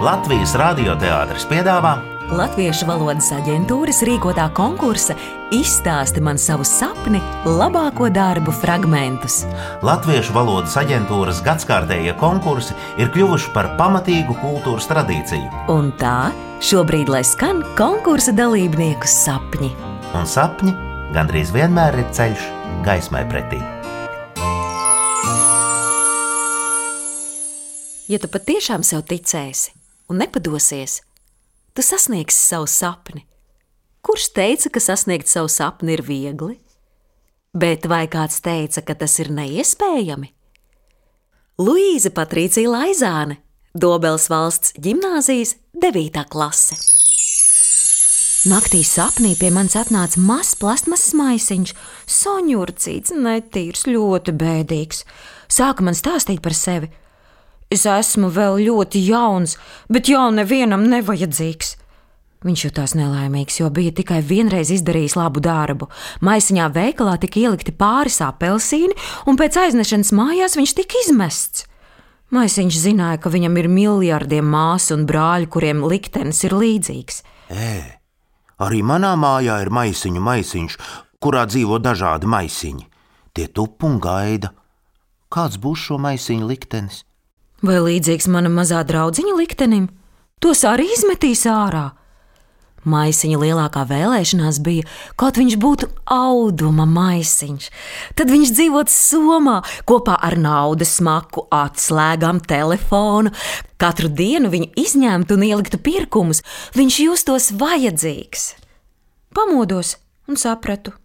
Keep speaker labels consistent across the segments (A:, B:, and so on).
A: Latvijas radioteātris piedāvā
B: Latviešu valodas aģentūras rīkotā konkursa Izstāsti man savu sapni, labāko darbu fragmentus.
A: Latviešu valodas aģentūras gadsimtajie konkursi ir kļuvuši par pamatīgu kultūras tradīciju.
B: Un tā šobrīd lai skan konkursa dalībnieku sapņi.
A: Un sapņi gandrīz vienmēr ir ceļš gaismai pretī.
B: Ja tu patiešām sev ticēsi un nepadosies, tu sasniegsi savu sapni. Kurš teica, ka sasniegt savu sapni ir viegli? Bet vai kāds teica, ka tas ir neiespējami? Luīza Patricija Laizāne, Dobels valsts gimnāzijas 9. klase. Naktī sapnī pie manis atnāca mazs plasmasas maisiņš, soņurcīts, netīrs, ļoti bēdīgs. Sāka man stāstīt par sevi. Es esmu vēl ļoti jauns, bet jau nevienam nevajadzīgs. Viņš jutās nelaimīgs, jo bija tikai vienreiz izdarījis labu darbu. Maisiņā veikalā tika ielikti pāris apelsīni, un pēc aiznešanas mājās viņš tika izmests. Maisiņš zināja, ka viņam ir miljardiem māsu un brāļu, kuriem liktenis ir līdzīgs.
C: Ē, arī manā mājā ir maisiņu maisiņš, kurā dzīvo dažādi maisiņi. Tie tup un gaida. Kāds būs šo maisiņu liktenis?
B: Vai līdzīgs manam mazā draudziņa liktenim? Tos arī izmetīs ārā. Maisiņa lielākā vēlēšanās bija, kaut viņš būtu auduma maisiņš. Tad viņš dzīvotu Somā kopā ar naudas smaku, atslēgām, telefonu. Katru dienu viņu izņemtu un ieliktu pirkumus, viņš justos vajadzīgs. Pamodos un sapratu.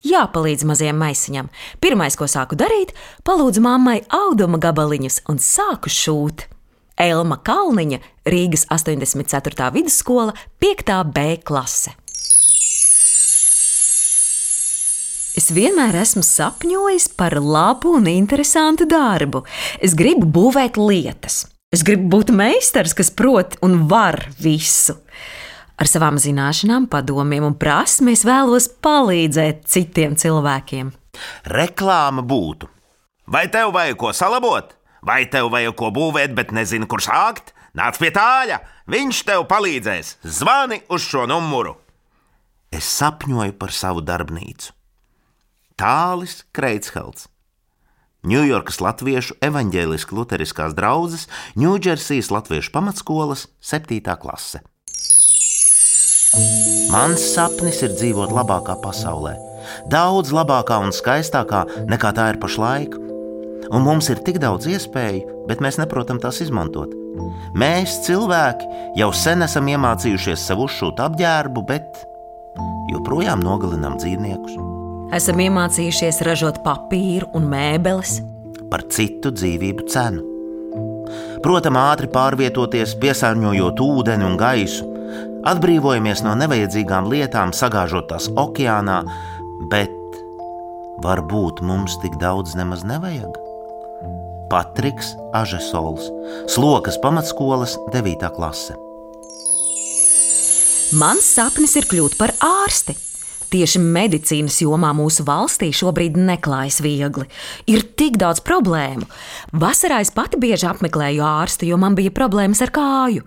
B: Jāpalīdz mazajam maisiņam. Pirmais, ko sāku darīt, palūdzu mammai auduma gabaliņus un sāku šūt. Elma Kalniņa, Rīgas 84. vidusskola, 5. B klase. Es vienmēr esmu sapņojis par labu un interesantu darbu. Es gribu būvēt lietas. Es gribu būt meistars, kas prot un var visu. Ar savām zināšanām, padomiem un prasmēm es vēlos palīdzēt citiem cilvēkiem.
C: Reklāma būtu. Vai tev vajag ko salabot? Vai tev vajag ko būvēt, bet nezini, kur sākt? Nāc pie tāļa, viņš tev palīdzēs. Zvani uz šo numuru. Es sapņoju par savu darbnīcu. Tālis Kreitshelds. Ņujorkas Latviešu evaņģēliskās luteriskās draugas, Ņūdžersijas Latviešu pamatskolas 7. klase. Mans sapnis ir dzīvot labākā pasaulē, daudz labākā un skaistākā nekā tā ir pašlaik. Un mums ir tik daudz iespēju, bet mēs neprotam tās izmantot. Mēs, cilvēki, jau sen esam iemācījušies sev uzšūt apģērbu, bet joprojām nogalinām dzīvniekus.
B: Esam iemācījušies ražot papīru un mēbeles.
C: Par citu dzīvību cenu. Protams, ātri pārvietoties, piesārņojot ūdeni un gaisu, Atbrīvojamies no nevajadzīgām lietām, sagāžot tās okeānā, bet varbūt mums tik daudz nemaz nevajag. Patriks Ažesols, Slokas pamatskolas 9. klase.
B: Mans sapnis ir kļūt par ārsti. Tieši medicīnas jomā mūsu valstī šobrīd neklājas viegli. Ir tik daudz problēmu. Vasarā es pati bieži apmeklēju ārstu, jo man bija problēmas ar kāju.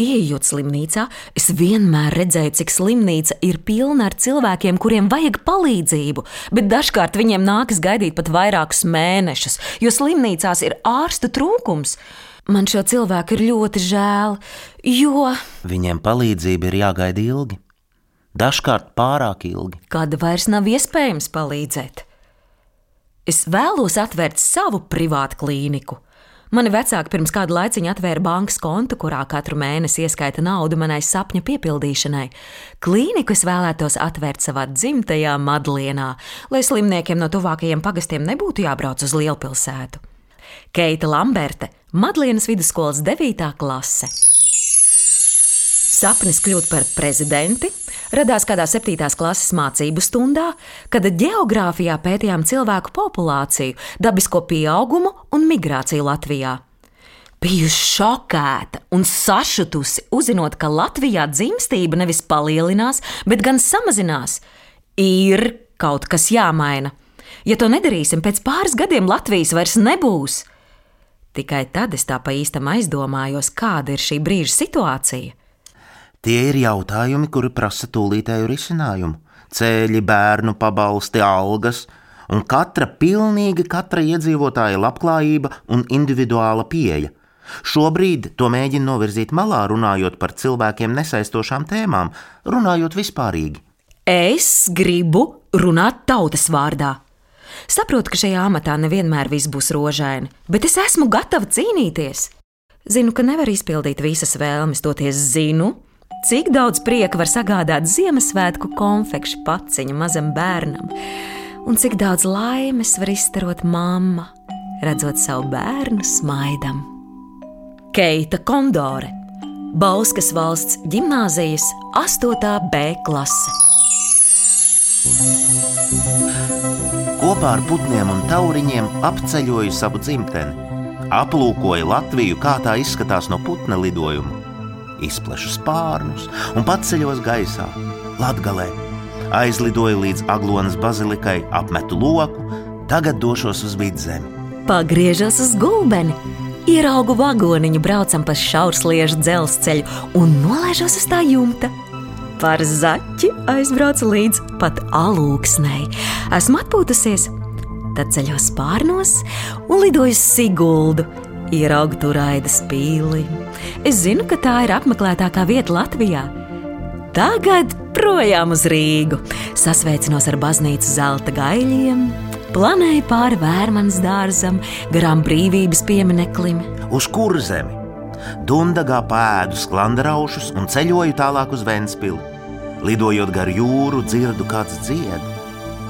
B: Iejot slimnīcā, es vienmēr redzēju, cik slimnīca ir pilna ar cilvēkiem, kuriem vajag palīdzību, bet dažkārt viņiem nākas gaidīt pat vairākus mēnešus, jo slimnīcās ir ārstu trūkums. Man šo cilvēku ir ļoti žēl, jo
C: Viņiem palīdzība ir jāgaida ilgi, dažkārt pārāk ilgi.
B: kad vairs nav iespējams palīdzēt. Es vēlos atvērt savu privātu klīniku. Mani vecāki pirms kāda laiciņa atvēra bankas kontu, kurā katru mēnesi ieskaita naudu manai sapņu piepildīšanai. Klīniku es vēlētos atvērt savā dzimtajā Madlienā, lai slimniekiem no tuvākajiem pagastiem nebūtu jābrauc uz lielpilsētu. Keita Lamberte, Madlienas vidusskolas 9. klase. Sapnis kļūt par prezidenti radās kādā 7. klases mācību stundā, kad geogrāfijā pētījām cilvēku populāciju, dabisko pieaugumu un migrāciju Latvijā. Biju šokēta un sašutusi, uzzinot, ka Latvijā dzimstība nevis palielinās, bet gan samazinās. Ir kaut kas jāmaina. Ja to nedarīsim, pēc pāris gadiem Latvijas vairs nebūs. Tikai tad es tā pa īstam aizdomājos, kāda ir šī brīža situācija.
C: Tie ir jautājumi, kuri prasa tūlītēju risinājumu. Ceļi, bērnu pabalsti, algas, un katra, pilnīgi katra iedzīvotāja labklājība un individuāla pieeja. Šobrīd to mēģina novirzīt malā, runājot par cilvēkiem nesaistošām tēmām, runājot vispārīgi.
B: Es gribu runāt tautas vārdā. Saprotu, ka šajā amatā nevienmēr viss būs rožaini, bet es esmu gatava cīnīties. Zinu, ka nevar izpildīt visas vēlmes, toties zinu, cik daudz prieka var sagādāt Ziemassvētku konfekšu paciņu mazam bērnam, un cik daudz laimes var izstarot mamma, redzot savu bērnu smaidam. Keita Kondore, Bauskas valsts gimnāzijas 8. B klase.
C: Kopā ar putniem un tauriņiem apceļoju savu dzimteni, aplūkoju Latviju, kā tā izskatās no putna lidojuma, izplešu spārnus un paceļos gaisā, Latvijā. Aizlidoju līdz Aglonas bazilikai, apmetu loku, tagad došos uz vidzemi.
B: Pagriežos uz gulbeni, ieraugu vagoniņu, braucam pa šaursliežu dzelzceļu un nolaižos uz tā jumta. Par zaķi aizbraucu līdz pat alūksnei. Esmu atpūtusies, tad ceļos pārnos un lidoju Siguldu. Ieraugu tur aidas pīli. Es zinu, ka tā ir apmeklētākā vieta Latvijā. Tagad projām uz Rīgu. Sasveicinos ar baznīcu zelta gaļiem, planēju pāri vērmanas dārzam, garām brīvības piemineklim.
C: Uz kur zemi? Dundagā pēdu sklandaraušus un ceļoju tālāk uz Ventspili. Lidojot gar jūru, dzirdu kāds dzied.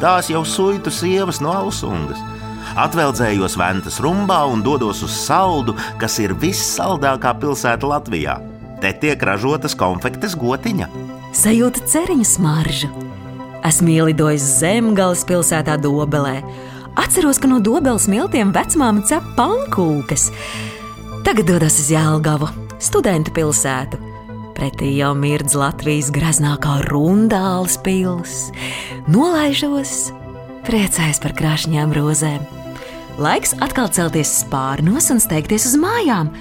C: Tās jau suitu sievas no ausungas. Atveldzējos Ventas rumbā un dodos uz saldu, kas ir vissaldākā pilsēta Latvijā. Te tiek ražotas konfektes gotiņa.
B: Sajūta ceriņu smaržu. Esmu ielidojis zemgāles pilsētā Dobelē. Atceros, ka no Dobeles miltiem vecmāma cep pankūkas. Tagad dodos uz Jēlgavu, studentu pilsētu. Pretī jau mirdz Latvijas graznākā rundāls pils. Nolaižos, priecājos par krāšņām rozēm. Laiks atkal celties spārnos un steigties uz mājām.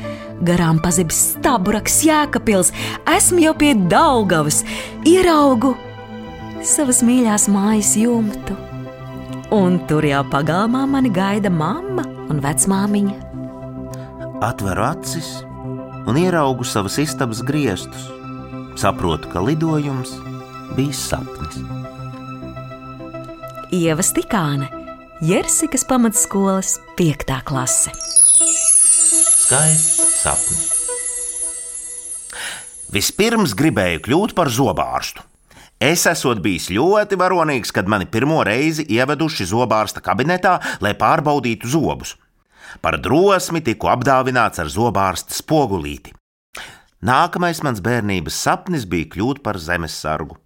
B: Garām pazibs staburaks jēkapils, esmu jau pie Daugavas, ieraugu savas mīļās mājas jumtu. Un tur jau pagalmā mani gaida mamma un vecmāmiņa
C: atveru acis un ieraugu savas istabas griestus. Saprotu, ka lidojums bija sapnis.
B: Ieva Stikāne, Jersikas pamatskolas 5. klase.
C: Skaists sapnis. Vispirms gribēju kļūt par zobārstu. Es esmu bijis ļoti varonīgs, kad mani pirmo reizi ieveduši zobārsta kabinetā, lai pārbaudītu zobus. Par drosmi tiku apdāvināts ar zobārsta spogulīti. Nākamais mans bērnības sapnis bija kļūt par zemesargu.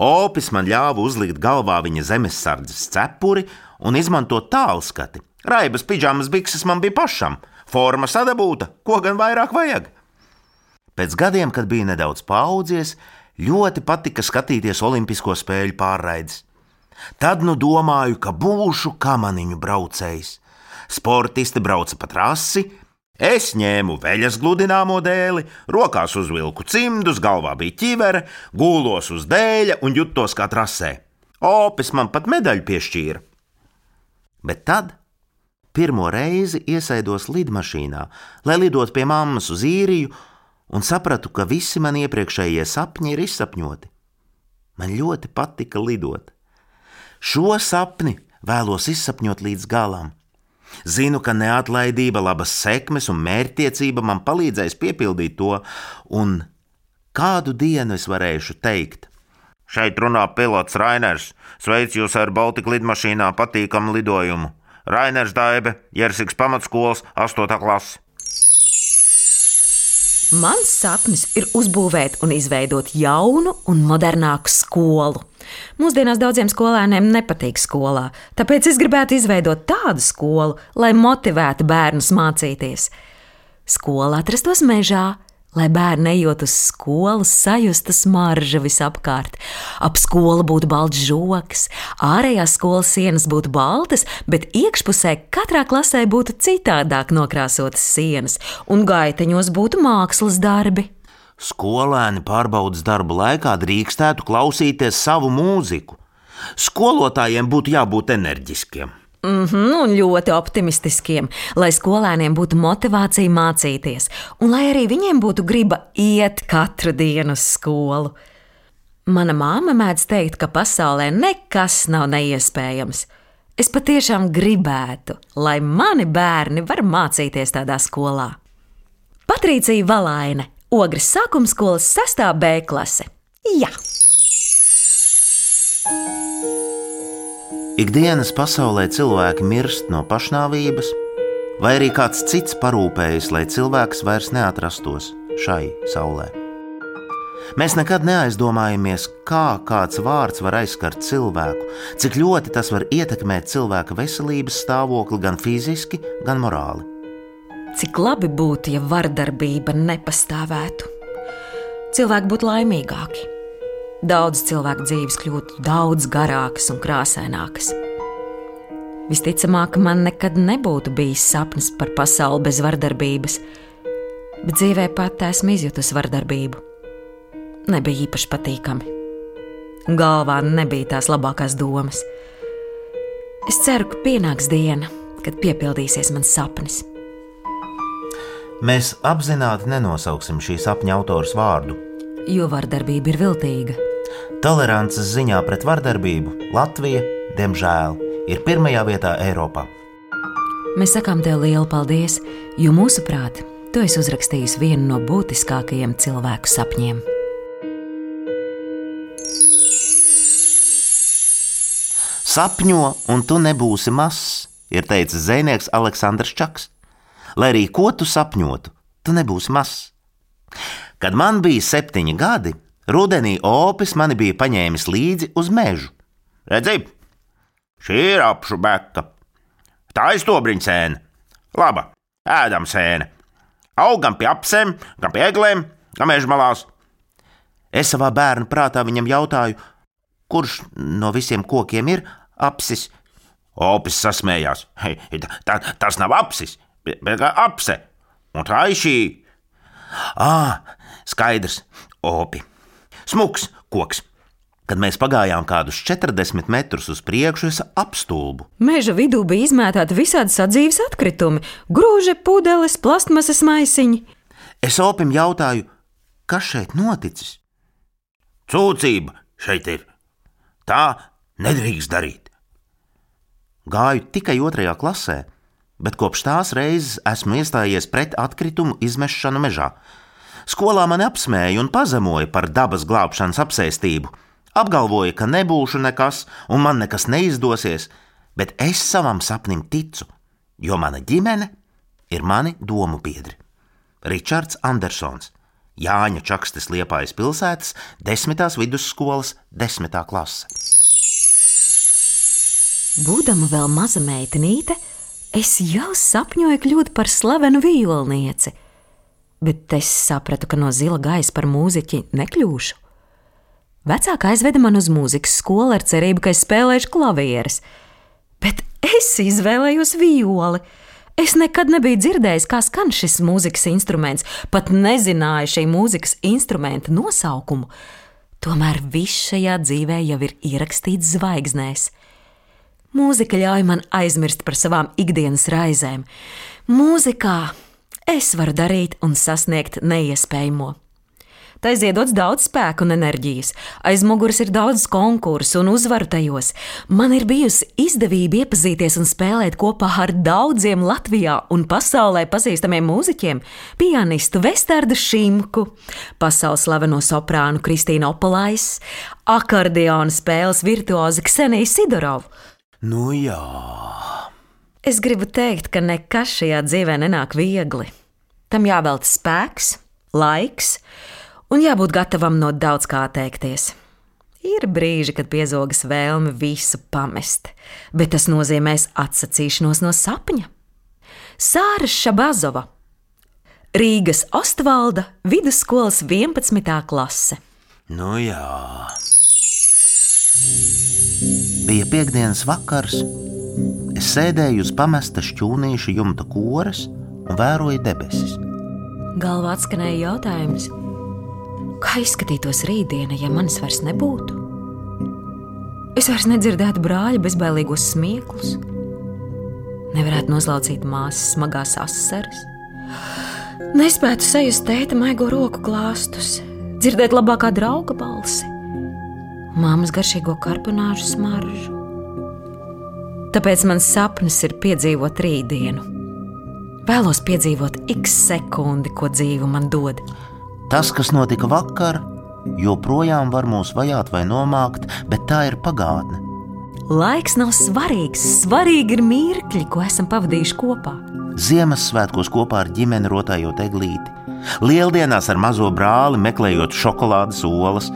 C: Opis man ļāva uzlikt galvā viņa zemesardzes cepuri un izmantot tālskati. Raibas pidžamas bikses man bija pašam, forma sadabūta, ko gan vairāk vajag. Pēc gadiem, kad bija nedaudz paaudzies, ļoti patika skatīties Olimpisko spēļu pārraides. Tad nu domāju, ka būšu kamaniņu braucējs. Sportisti brauca pa trasi, es ņēmu veļas gludināmo dēli, rokās uzvilku cimdus, galvā bija ķivere, gūlos uz dēļa un jutos kā trasē. Opis man pat medaļu piešķīra. Bet tad pirmo reizi iesaidos lidmašīnā, lai lidotu pie mammas uz īriju, un sapratu, ka visi man iepriekšējie sapņi ir izsapņoti. Man ļoti patika lidot. Šo sapni vēlos izsapņot līdz galam. Zinu, ka neatlaidība, labas sekmes un mērķtiecība man palīdzēs piepildīt to, un kādu dienu es varēšu teikt. Šeit runā pilots Rainers. Sveic jūs ar Baltiku lidmašīnā patīkamu lidojumu. Rainers Daibe, Jersiks pamatskolas 8. klase.
B: Mans sapnis ir uzbūvēt un izveidot jaunu un modernāku skolu. Mūsdienās daudziem skolēniem nepatīk skolā, tāpēc es gribētu izveidot tādu skolu, lai motivētu bērnus mācīties. Skola atrastos mežā, lai bērni ejot uz skolu, sajustu smaržu visapkārt. Ap skolu būtu balts žoks, ārējās skolas sienas būtu baltas, bet iekšpusē katrā klasē būtu citādāk nokrāsotas sienas, un gaiteņos būtu mākslas darbi.
C: Skolēni pārbaudas darba laikā drīkstētu klausīties savu mūziku. Skolotājiem būtu jābūt enerģiskiem.
B: Mm -hmm, un ļoti optimistiskiem, lai skolēniem būtu motivācija mācīties, un lai arī viņiem būtu griba iet katru dienu uz skolu. Mana māma mēdz teikt, ka pasaulē nekas nav neiespējams. Es patiešām gribētu, lai mani bērni var mācīties tādā skolā. Patricija Valaine, Ogres sākuma skolas 6. B klase. Jā!
C: Ikdienas pasaulē cilvēki mirst no pašnāvības, vai arī kāds cits parūpējas, lai cilvēks vairs neatrastos šai saulē. Mēs nekad neaizdomājamies, kā kāds vārds var aizskart cilvēku, cik ļoti tas var ietekmēt cilvēka veselības stāvokli gan fiziski, gan morāli.
B: Cik labi būtu, ja vardarbība nepastāvētu. Cilvēki būtu laimīgāki daudz cilvēku dzīves kļūtu daudz garākas un krāsainākas. Visticamāk, man nekad nebūtu bijis sapnis par pasauli bez vardarbības, bet dzīvē pat esmu izjutusi vardarbību. Nebija īpaši patīkami. Galvā nebija tās labākās domas. Es ceru, ka pienāks diena, kad piepildīsies mans sapnis.
C: Mēs apzināti nenosauksim šī sapņa autors vārdu,
B: jo vardarbība ir viltīga.
C: Tolerances ziņā pret vardarbību Latvija, diemžēl, ir pirmajā vietā Eiropā.
B: Mēs sakām tev lielu paldies, jo mūsuprāt, tu esi uzrakstījis vienu no būtiskākajiem cilvēku sapņiem.
C: Sapņo, un tu nebūsi mazs, ir teicis zvejnieks Aleksandrs Čaks. Lai arī ko tu sapņotu, tu nebūsi mazs. Kad man bija septiņi gadi, Rudenī opis mani bija paņēmis līdzi uz mežu. Redzi, šī ir apšu beka. Tā ir stobriņa sēne. Laba, ēdam sēne. Augam pie apsēm, gan pie eglēm, gan meža malās. Es savā bērnu prātā viņam jautāju, kurš no visiem kokiem ir apsis. Opis sasmējās. Hei, tā, tas nav apsis, bet apse. Un tā ir šī. Ah, skaidrs, opi. Smuks koks. Kad mēs pagājām kādus 40 metrus uz priekšu, es apstulbu.
B: Meža vidū bija izmētāti visādi sadzīves atkritumi - grūži, pudeles, plastmasas maisiņi.
C: Es opim jautāju, kas šeit noticis? Cūcība šeit ir. Tā nedrīkst darīt. Gāju tikai otrajā klasē, bet kopš tās reizes esmu iestājies pret atkritumu izmešanu mežā. Skolā mani apsmēja un pazemoja par dabas glābšanas apsēstību. Apgalvoja, ka nebūšu nekas un man nekas neizdosies, bet es savam sapnim ticu, jo mana ģimene ir mani domu biedri. Ričards Andersons, Jāņa Čakstes Liepājas pilsētas desmitās vidusskolas desmitā klase.
B: Būdama vēl maza meitenīte, es jau sapņoju kļūt par slavenu violnieci – bet es sapratu, ka no zila gaisa par mūziķi nekļūšu. Vecāka aizveda man uz mūzikas skolu ar cerību, ka es spēlēšu klavieres, bet es izvēlējos violi. Es nekad nebiju dzirdējis, kā skan šis mūzikas instruments, pat nezināju šī mūzikas instrumenta nosaukumu. Tomēr viss šajā dzīvē jau ir ierakstīts zvaigznēs. Mūzika ļauj man aizmirst par savām ikdienas raizēm. Mūzikā es varu darīt un sasniegt neiespējamo. Tā ziedots daudz spēka un enerģijas. Aiz muguras ir daudz konkursu un uzvaru tajos. Man ir bijusi izdevība iepazīties un spēlēt kopā ar daudziem Latvijā un pasaulē pazīstamiem mūziķiem - pianistu Vestārdu Šimku, pasaules slaveno soprānu Kristīnu Opolais, akordeona spēles virtuozi Kseniju Sidorovu.
C: Nu jā.
B: Es gribu teikt, ka nekas šajā dzīvē nenāk viegli. Tam jāvelta spēks, laiks un jābūt gatavam no daudz kā atteikties. Ir brīži, kad piezogas vēlme visu pamest, bet tas nozīmēs atsacīšanos no sapņa. Sāra Šabazova. Rīgas Ostvalda vidusskolas 11. klase.
C: Nu jā. Bija piekdienas vakars. Es sēdēju uz pamesta šķūnīša jumta koras un vēroju debesis.
B: Galvā atskanēja jautājums, kā izskatītos rītdiena, ja manis vairs nebūtu? Es vairs nedzirdētu brāļa bezbailīgos smieklus, nevarētu noslaucīt māsas smagās asaras, nespētu sajust tēta maigo roku klāstus, dzirdēt labākā drauga balsi, māmas garšīgo karbonāžu smaržu. Tāpēc mans sapnis ir piedzīvot rītdienu. Vēlos piedzīvot ik sekundi, ko dzīve man dod.
C: Tas, kas notika vakar, joprojām var mūs vajāt vai nomākt, bet tā ir pagātne.
B: Laiks nav svarīgs, svarīgi ir mirkļi, ko esam pavadījuši kopā.
C: Ziemassvētkos kopā ar ģimeni rotājot eglīti, lieldienās ar mazo brāli meklējot šokolādes olas,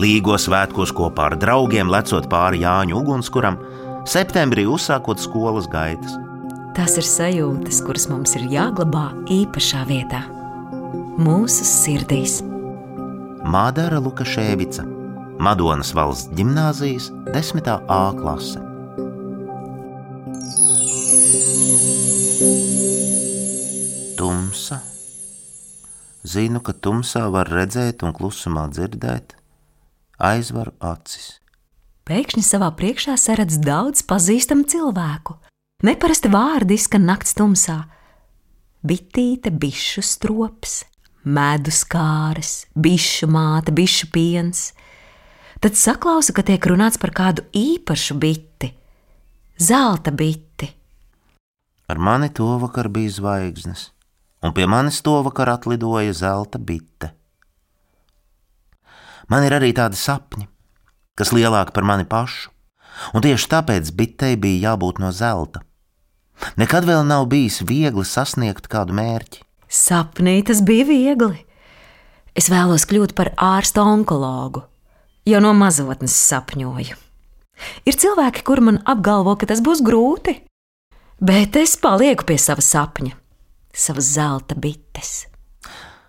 C: līgos svētkos kopā ar draugiem lecot pāri Jāņu ugunskuram, septembrī uzsākot skolas gaitas.
B: Tas ir sajūtas, kuras mums ir jāglabā īpašā vietā, mūsu sirdīs.
C: Mādara Lukaševica, Madonas valsts gimnāzijas 10. A klase. Tumsa. Zinu, ka tumsā var redzēt un klusumā dzirdēt, aizvaru acis.
B: Pēkšņi savā priekšā saredz daudz pazīstamu cilvēku. Neparasti vārdi izskan nakts tumsā. Bitīte, bišu strops, medus kāres, bišu māte, bišu piens. Tad saklausa, ka tiek runāts par kādu īpašu biti, zelta biti.
C: Ar mani to vakar bija zvaigznes, un pie manis to vakar atlidoja zelta bite. Man ir arī tādi sapņi, kas lielāki par mani pašu, un tieši tāpēc bitei bija jābūt no zelta. Nekad vēl nav bijis viegli sasniegt kādu mērķi.
B: Sapnī tas bija viegli. Es vēlos kļūt par ārstu onkologu. Jau no mazotnes sapņoju. Ir cilvēki, kuri man apgalvo, ka tas būs grūti, bet es palieku pie sava sapņa, savas zelta bites.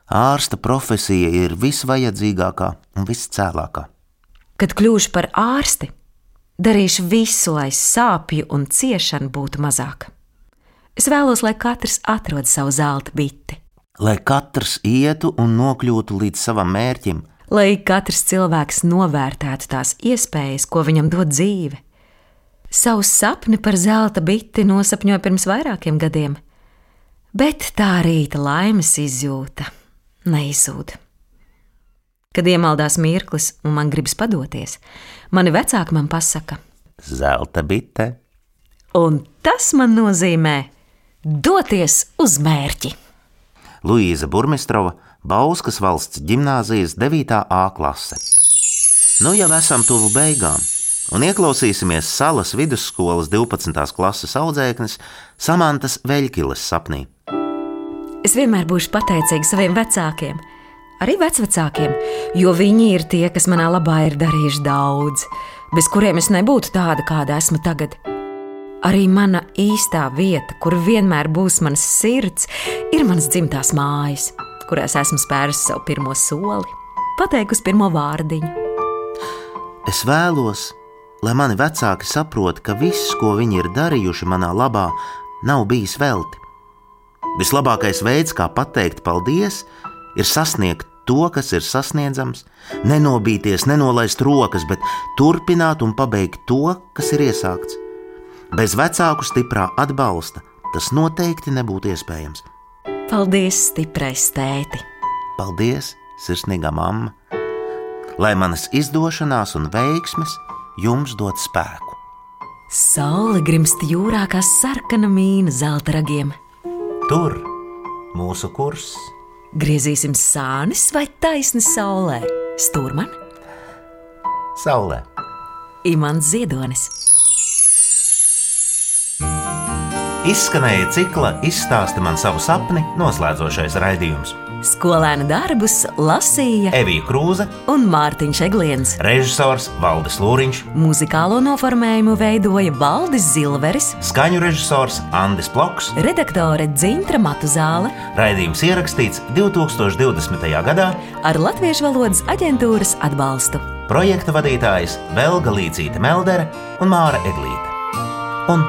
C: Ārsta profesija ir visvajadzīgākā un viscēlākā.
B: Kad kļūšu par ārsti, darīšu visu, lai sāpju un ciešanu būtu mazāk. Es vēlos, lai katrs atrod savu zelta biti.
C: Lai katrs ietu un nokļūtu līdz savam mērķim,
B: lai katrs cilvēks novērtētu tās iespējas, ko viņam dod dzīve. Savu sapni par zelta biti nosapņoju pirms vairākiem gadiem, bet tā rīta laimes izjūta neizsūda. Kad iemaldās mirklis un man gribas padoties, mani vecāki man pasaka,
C: zelta bite.
B: Un tas man nozīmē doties uz mērķi.
C: Luīza Burmistrova, Bauskas valsts gimnāzijas 9. A klase. Nu jau esam tuvu beigām, un ieklausīsimies Salas vidusskolas 12. klases audzēknes Samantas Veļķiles sapnī.
B: Es vienmēr būšu pateicīga saviem vecākiem, arī vecvecākiem, jo viņi ir tie, kas manā labā ir darījuši daudz, bez kuriem es nebūtu tāda, kāda esmu tagad. Arī mana īstā vieta, kur vienmēr būs mans sirds, ir mans dzimtās mājas, kurās esmu spēris savu pirmo soli, pateikusi pirmo vārdiņu.
C: Es vēlos, lai mani vecāki saprot, ka viss, ko viņi ir darījuši manā labā, nav bijis velti. Vislabākais veids, kā pateikt paldies, ir sasniegt to, kas ir sasniedzams, nenobīties, nenolaist rokas, bet turpināt un pabeigt to, kas ir iesākts. Bez vecāku stiprā atbalsta tas noteikti nebūtu iespējams.
B: Paldies, stiprais tēti!
C: Paldies, sirsnīgā mamma! Lai manas izdošanās un veiksmes jums dod spēku.
B: Saule grimst jūrā kā sarkana mīna zelta ragiem.
C: Tur mūsu kurs.
B: Griezīsim sānis vai taisni saulē, stūrman?
C: Saulē.
B: Imants Ziedonis.
C: Izskanēja cikla izstāsta man savu sapni noslēdzošais raidījums.
B: Skolēnu darbus lasīja
C: Evija Krūze,
B: un Mārtiņš Egliens.
C: režisors Valdis Lūriņš,
B: Muzikālo noformējumu veidoja Valdis Zilveris,
C: skaņu režisors Andris Ploks.
B: redaktore Dzintra Matuzāle
C: Raidījums ierakstīts 2020. gadā.
B: ar Latviešu valodas aģentūras atbalstu.
C: Projekta vadītājs Velga Līcīte Meldere un Māra Eglīte. Un